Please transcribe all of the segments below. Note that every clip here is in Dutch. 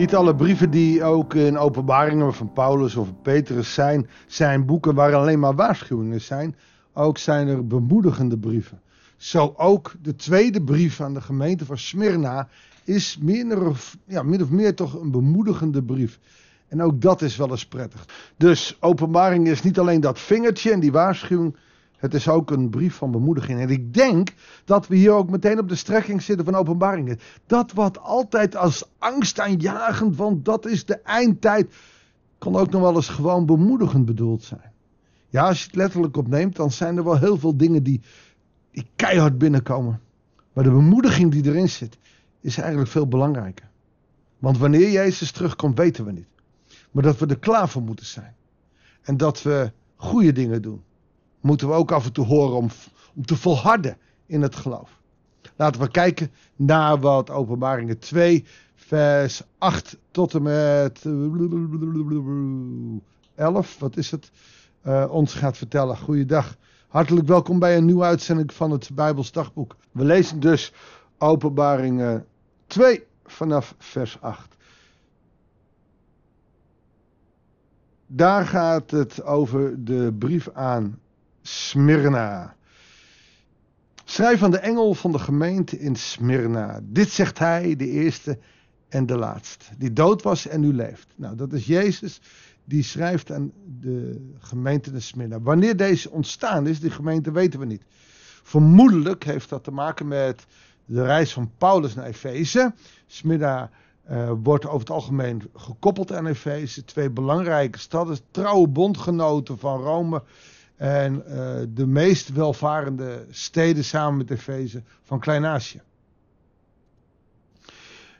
Niet alle brieven die ook in openbaringen van Paulus of Petrus zijn, zijn boeken waar alleen maar waarschuwingen zijn. Ook zijn er bemoedigende brieven. Zo ook de tweede brief aan de gemeente van Smyrna is of, ja, min of meer toch een bemoedigende brief. En ook dat is wel eens prettig. Dus openbaring is niet alleen dat vingertje en die waarschuwing. Het is ook een brief van bemoediging. En ik denk dat we hier ook meteen op de strekking zitten van openbaringen. Dat wat altijd als angstaanjagend, want dat is de eindtijd, kan ook nog wel eens gewoon bemoedigend bedoeld zijn. Ja, als je het letterlijk opneemt, dan zijn er wel heel veel dingen die, die keihard binnenkomen. Maar de bemoediging die erin zit, is eigenlijk veel belangrijker. Want wanneer Jezus terugkomt, weten we niet. Maar dat we er klaar voor moeten zijn. En dat we goede dingen doen. Moeten we ook af en toe horen om, om te volharden in het geloof. Laten we kijken naar wat Openbaringen 2, vers 8 tot en met 11, wat is het, uh, ons gaat vertellen. Goeiedag. Hartelijk welkom bij een nieuwe uitzending van het Bijbels Dagboek. We lezen dus Openbaringen 2 vanaf vers 8. Daar gaat het over de brief aan Smyrna. Schrijf aan de engel van de gemeente in Smyrna. Dit zegt hij, de eerste en de laatste. Die dood was en nu leeft. Nou, dat is Jezus die schrijft aan de gemeente in Smyrna. Wanneer deze ontstaan is, die gemeente weten we niet. Vermoedelijk heeft dat te maken met de reis van Paulus naar Efeze. Smyrna uh, wordt over het algemeen gekoppeld aan Efeze. Twee belangrijke steden, trouwe bondgenoten van Rome. En uh, de meest welvarende steden samen met Efeze van Klein-Azië.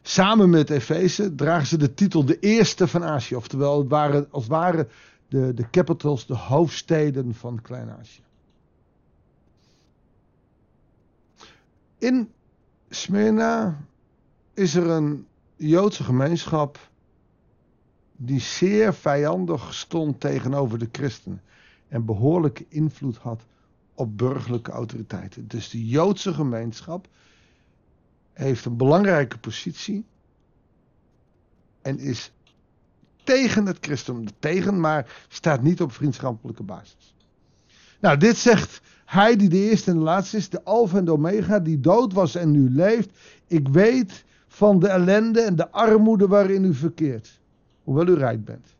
Samen met Efeze dragen ze de titel de eerste van Azië. Oftewel, het waren, als het de, de capitals, de hoofdsteden van Klein-Azië. In Smyrna is er een Joodse gemeenschap die zeer vijandig stond tegenover de christenen en behoorlijke invloed had op burgerlijke autoriteiten. Dus de Joodse gemeenschap heeft een belangrijke positie en is tegen het christendom, tegen, maar staat niet op vriendschappelijke basis. Nou, dit zegt hij die de eerste en de laatste is, de Alfa en de Omega, die dood was en nu leeft. Ik weet van de ellende en de armoede waarin u verkeert, hoewel u rijk bent.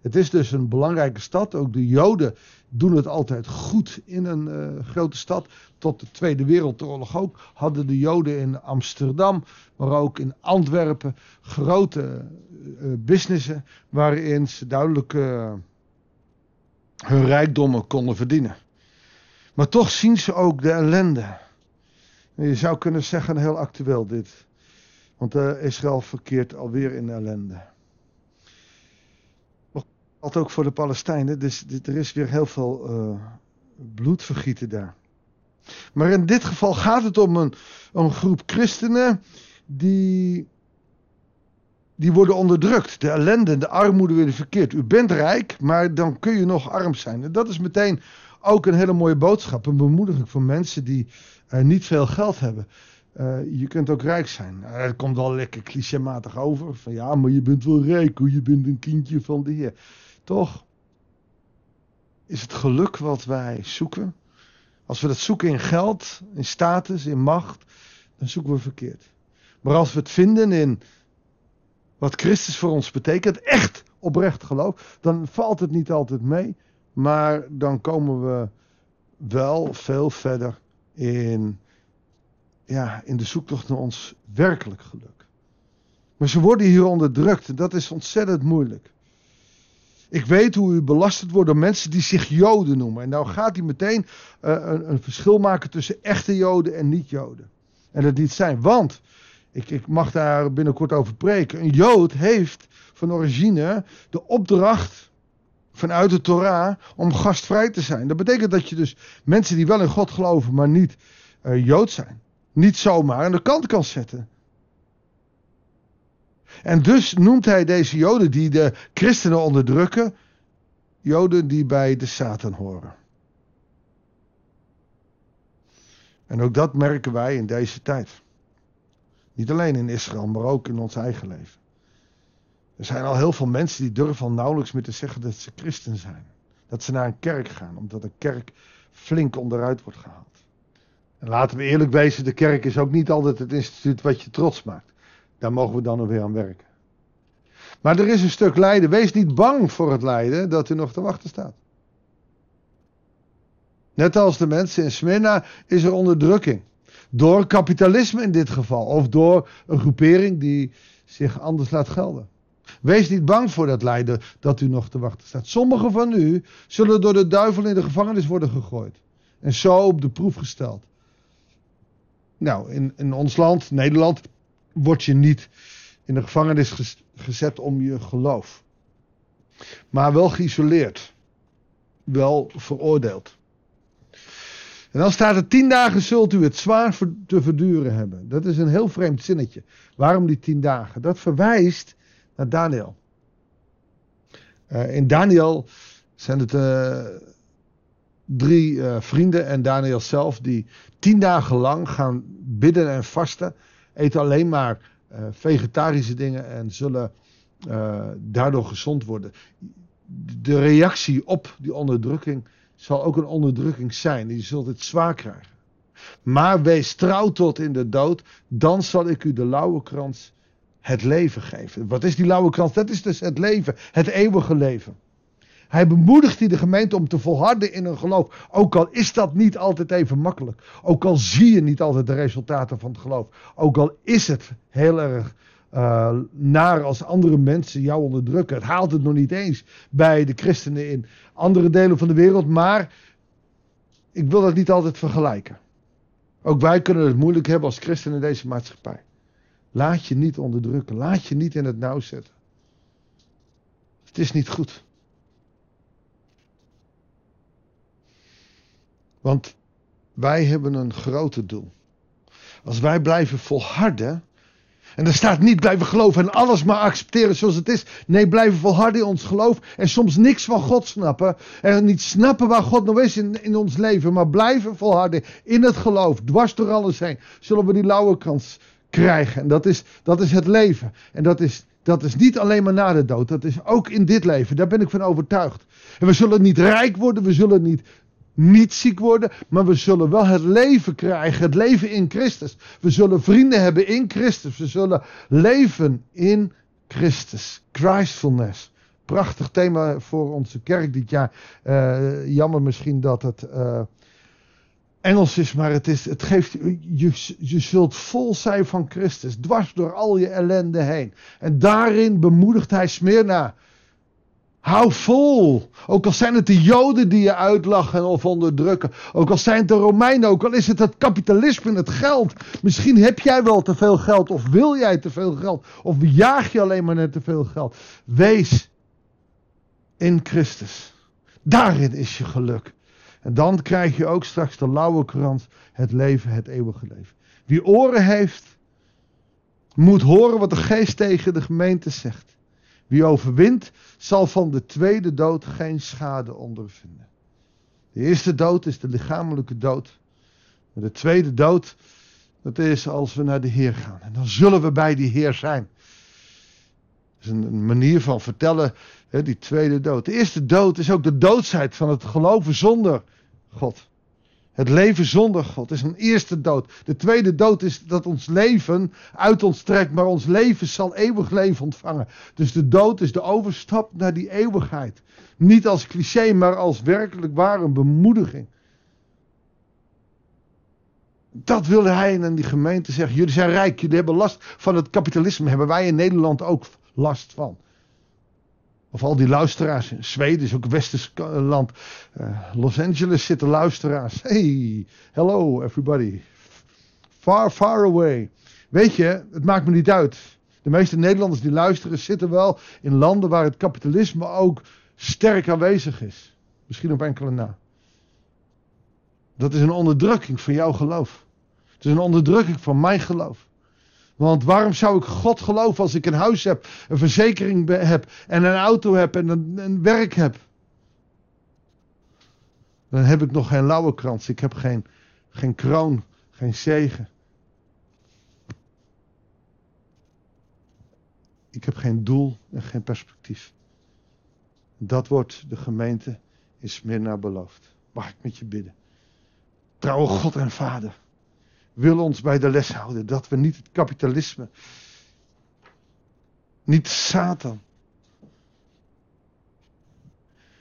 Het is dus een belangrijke stad. Ook de Joden doen het altijd goed in een uh, grote stad. Tot de Tweede Wereldoorlog ook hadden de Joden in Amsterdam, maar ook in Antwerpen grote uh, businessen waarin ze duidelijk hun rijkdommen konden verdienen. Maar toch zien ze ook de ellende. je zou kunnen zeggen heel actueel dit. Want Israël verkeert alweer in ellende geldt ook voor de Palestijnen. Dus er is weer heel veel uh, bloedvergieten daar. Maar in dit geval gaat het om een, een groep christenen die, die worden onderdrukt. De ellende, de armoede weer verkeerd. U bent rijk, maar dan kun je nog arm zijn. En dat is meteen ook een hele mooie boodschap. Een bemoediging voor mensen die uh, niet veel geld hebben. Uh, je kunt ook rijk zijn. Uh, het komt wel lekker clichématig over. Van ja, maar je bent wel rijk hoe je bent een kindje van de Heer. Toch is het geluk wat wij zoeken. Als we dat zoeken in geld, in status, in macht, dan zoeken we verkeerd. Maar als we het vinden in wat Christus voor ons betekent, echt oprecht geloof, dan valt het niet altijd mee. Maar dan komen we wel veel verder in, ja, in de zoektocht naar ons werkelijk geluk. Maar ze worden hier onderdrukt en dat is ontzettend moeilijk. Ik weet hoe u belasterd wordt door mensen die zich Joden noemen. En nou gaat hij meteen uh, een, een, verschil maken tussen echte Joden en niet-Joden. En dat niet zijn. Want, ik, ik mag daar binnenkort over preken. Een Jood heeft van origine de opdracht vanuit de Torah om gastvrij te zijn. Dat betekent dat je dus mensen die wel in God geloven, maar niet uh, Jood zijn. Niet zomaar aan de kant kan zetten. En dus noemt hij deze Joden die de christenen onderdrukken, Joden die bij de Satan horen. En ook dat merken wij in deze tijd. Niet alleen in Israël, maar ook in ons eigen leven. Er zijn al heel veel mensen die durven al nauwelijks meer te zeggen dat ze christen zijn. Dat ze naar een kerk gaan, omdat de kerk flink onderuit wordt gehaald. En laten we eerlijk wezen, de kerk is ook niet altijd het instituut wat je trots maakt. Daar mogen we dan weer aan werken. Maar er is een stuk lijden. Wees niet bang voor het lijden dat u nog te wachten staat. Net als de mensen in Smyrna is er onderdrukking. Door kapitalisme in dit geval. Of door een groepering die zich anders laat gelden. Wees niet bang voor dat lijden dat u nog te wachten staat. Sommigen van u zullen door de duivel in de gevangenis worden gegooid. En zo op de proef gesteld. Nou, in, ons land, Nederland, word je niet in de gevangenis gezet om je geloof. Maar wel geïsoleerd. Wel veroordeeld. En dan staat er tien dagen zult u het zwaar te verduren hebben. Dat is een heel vreemd zinnetje. Waarom die tien dagen? Dat verwijst naar Daniel. Uh, in Daniel zijn het uh, drie uh, vrienden en Daniel zelf die tien dagen lang gaan bidden en vasten. Eten alleen maar vegetarische dingen en zullen daardoor gezond worden. De reactie op die onderdrukking zal ook een onderdrukking zijn. Je zult het zwaar krijgen. Maar wees trouw tot in de dood, dan zal ik u de lauwe krans het leven geven. Wat is die lauwe krans? Dat is dus het leven, het eeuwige leven. Hij bemoedigt de gemeente om te volharden in hun geloof. Ook al is dat niet altijd even makkelijk. Ook al zie je niet altijd de resultaten van het geloof. Ook al is het heel erg uh, naar als andere mensen jou onderdrukken. Het haalt het nog niet eens bij de christenen in andere delen van de wereld. Maar ik wil dat niet altijd vergelijken. Ook wij kunnen het moeilijk hebben als christenen in deze maatschappij. Laat je niet onderdrukken. Laat je niet in het nauw zetten. Het is niet goed. Want wij hebben een groter doel. Als wij blijven volharden. En er staat niet blijven geloven en alles maar accepteren zoals het is. Nee, blijven volharden in ons geloof. En soms niks van God snappen. En niet snappen waar God nou is in, in ons leven. Maar blijven volharden in het geloof. Dwars door alles heen. Zullen we die lauwe kans krijgen. En dat is, dat is het leven. En dat is, dat is niet alleen maar na de dood. Dat is ook in dit leven. Daar ben ik van overtuigd. En we zullen niet rijk worden. We zullen niet, niet ziek worden. Maar we zullen wel het leven krijgen. Het leven in Christus. We zullen vrienden hebben in Christus. We zullen leven in Christus. Christfulness. Prachtig thema voor onze kerk dit jaar. Uh, jammer misschien dat het. Uh, Engels is, maar het, is, het geeft, je, je zult vol zijn van Christus, dwars door al je ellende heen. En daarin bemoedigt hij Smyrna. Hou vol. Ook al zijn het de Joden die je uitlachen of onderdrukken. Ook al zijn het de Romeinen. Ook al is het het kapitalisme en het geld. Misschien heb jij wel te veel geld. Of wil jij te veel geld. Of jaag je alleen maar net te veel geld. Wees in Christus. Daarin is je geluk. En dan krijg je ook straks de lauwe krans, het leven, het eeuwige leven. Wie oren heeft, moet horen wat de geest tegen de gemeente zegt. Wie overwint, zal van de tweede dood geen schade ondervinden. De eerste dood is de lichamelijke dood. De tweede dood, dat is als we naar de Heer gaan. En dan zullen we bij die Heer zijn. Dat is een manier van vertellen die tweede dood. De eerste dood is ook de doodsheid van het geloven zonder God. Het leven zonder God is een eerste dood. De tweede dood is dat ons leven uit ons trekt, maar ons leven zal eeuwig leven ontvangen. Dus de dood is de overstap naar die eeuwigheid. Niet als cliché, maar als werkelijk waar een bemoediging. Dat wilde hij en die gemeente zeggen. Jullie zijn rijk, jullie hebben last van het kapitalisme. Hebben wij in Nederland ook last van. Of al die luisteraars. in Zweden is ook westers land. Uh, Los Angeles zitten luisteraars. Hey, hello everybody. Far, far away. Weet je, het maakt me niet uit. De meeste Nederlanders die luisteren zitten wel in landen waar het kapitalisme ook sterk aanwezig is. Misschien op enkele na. Dat is een onderdrukking van jouw geloof. Het is een onderdrukking van mijn geloof. Want waarom zou ik God geloven als ik een huis heb, een verzekering heb en een auto heb en een, werk heb? Dan heb ik nog geen lauwe krans. Ik heb geen, geen kroon, geen zegen. Ik heb geen doel en geen perspectief. Dat wordt de gemeente in Smyrna beloofd. Mag ik met je bidden? Trouwe God en Vader, wil ons bij de les houden dat we niet het kapitalisme, niet Satan,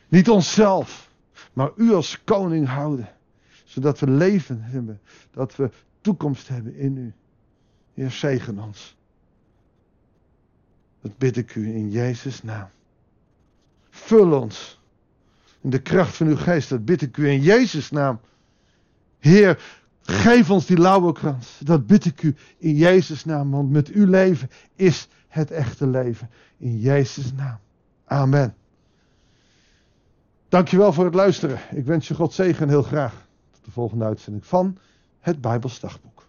niet onszelf, maar u als koning houden. Zodat we leven hebben, dat we toekomst hebben in u. Heer, zegen ons. Dat bid ik u in Jezus' naam. Vul ons in de kracht van uw geest. Dat bid ik u in Jezus' naam. Heer, geef ons die lauwerkrans. Dat bid ik u in Jezus' naam. Want met uw leven is het echte leven. In Jezus' naam. Amen. Dankjewel voor het luisteren. Ik wens je God zegen heel graag. Tot de volgende uitzending van het Bijbelsdagboek.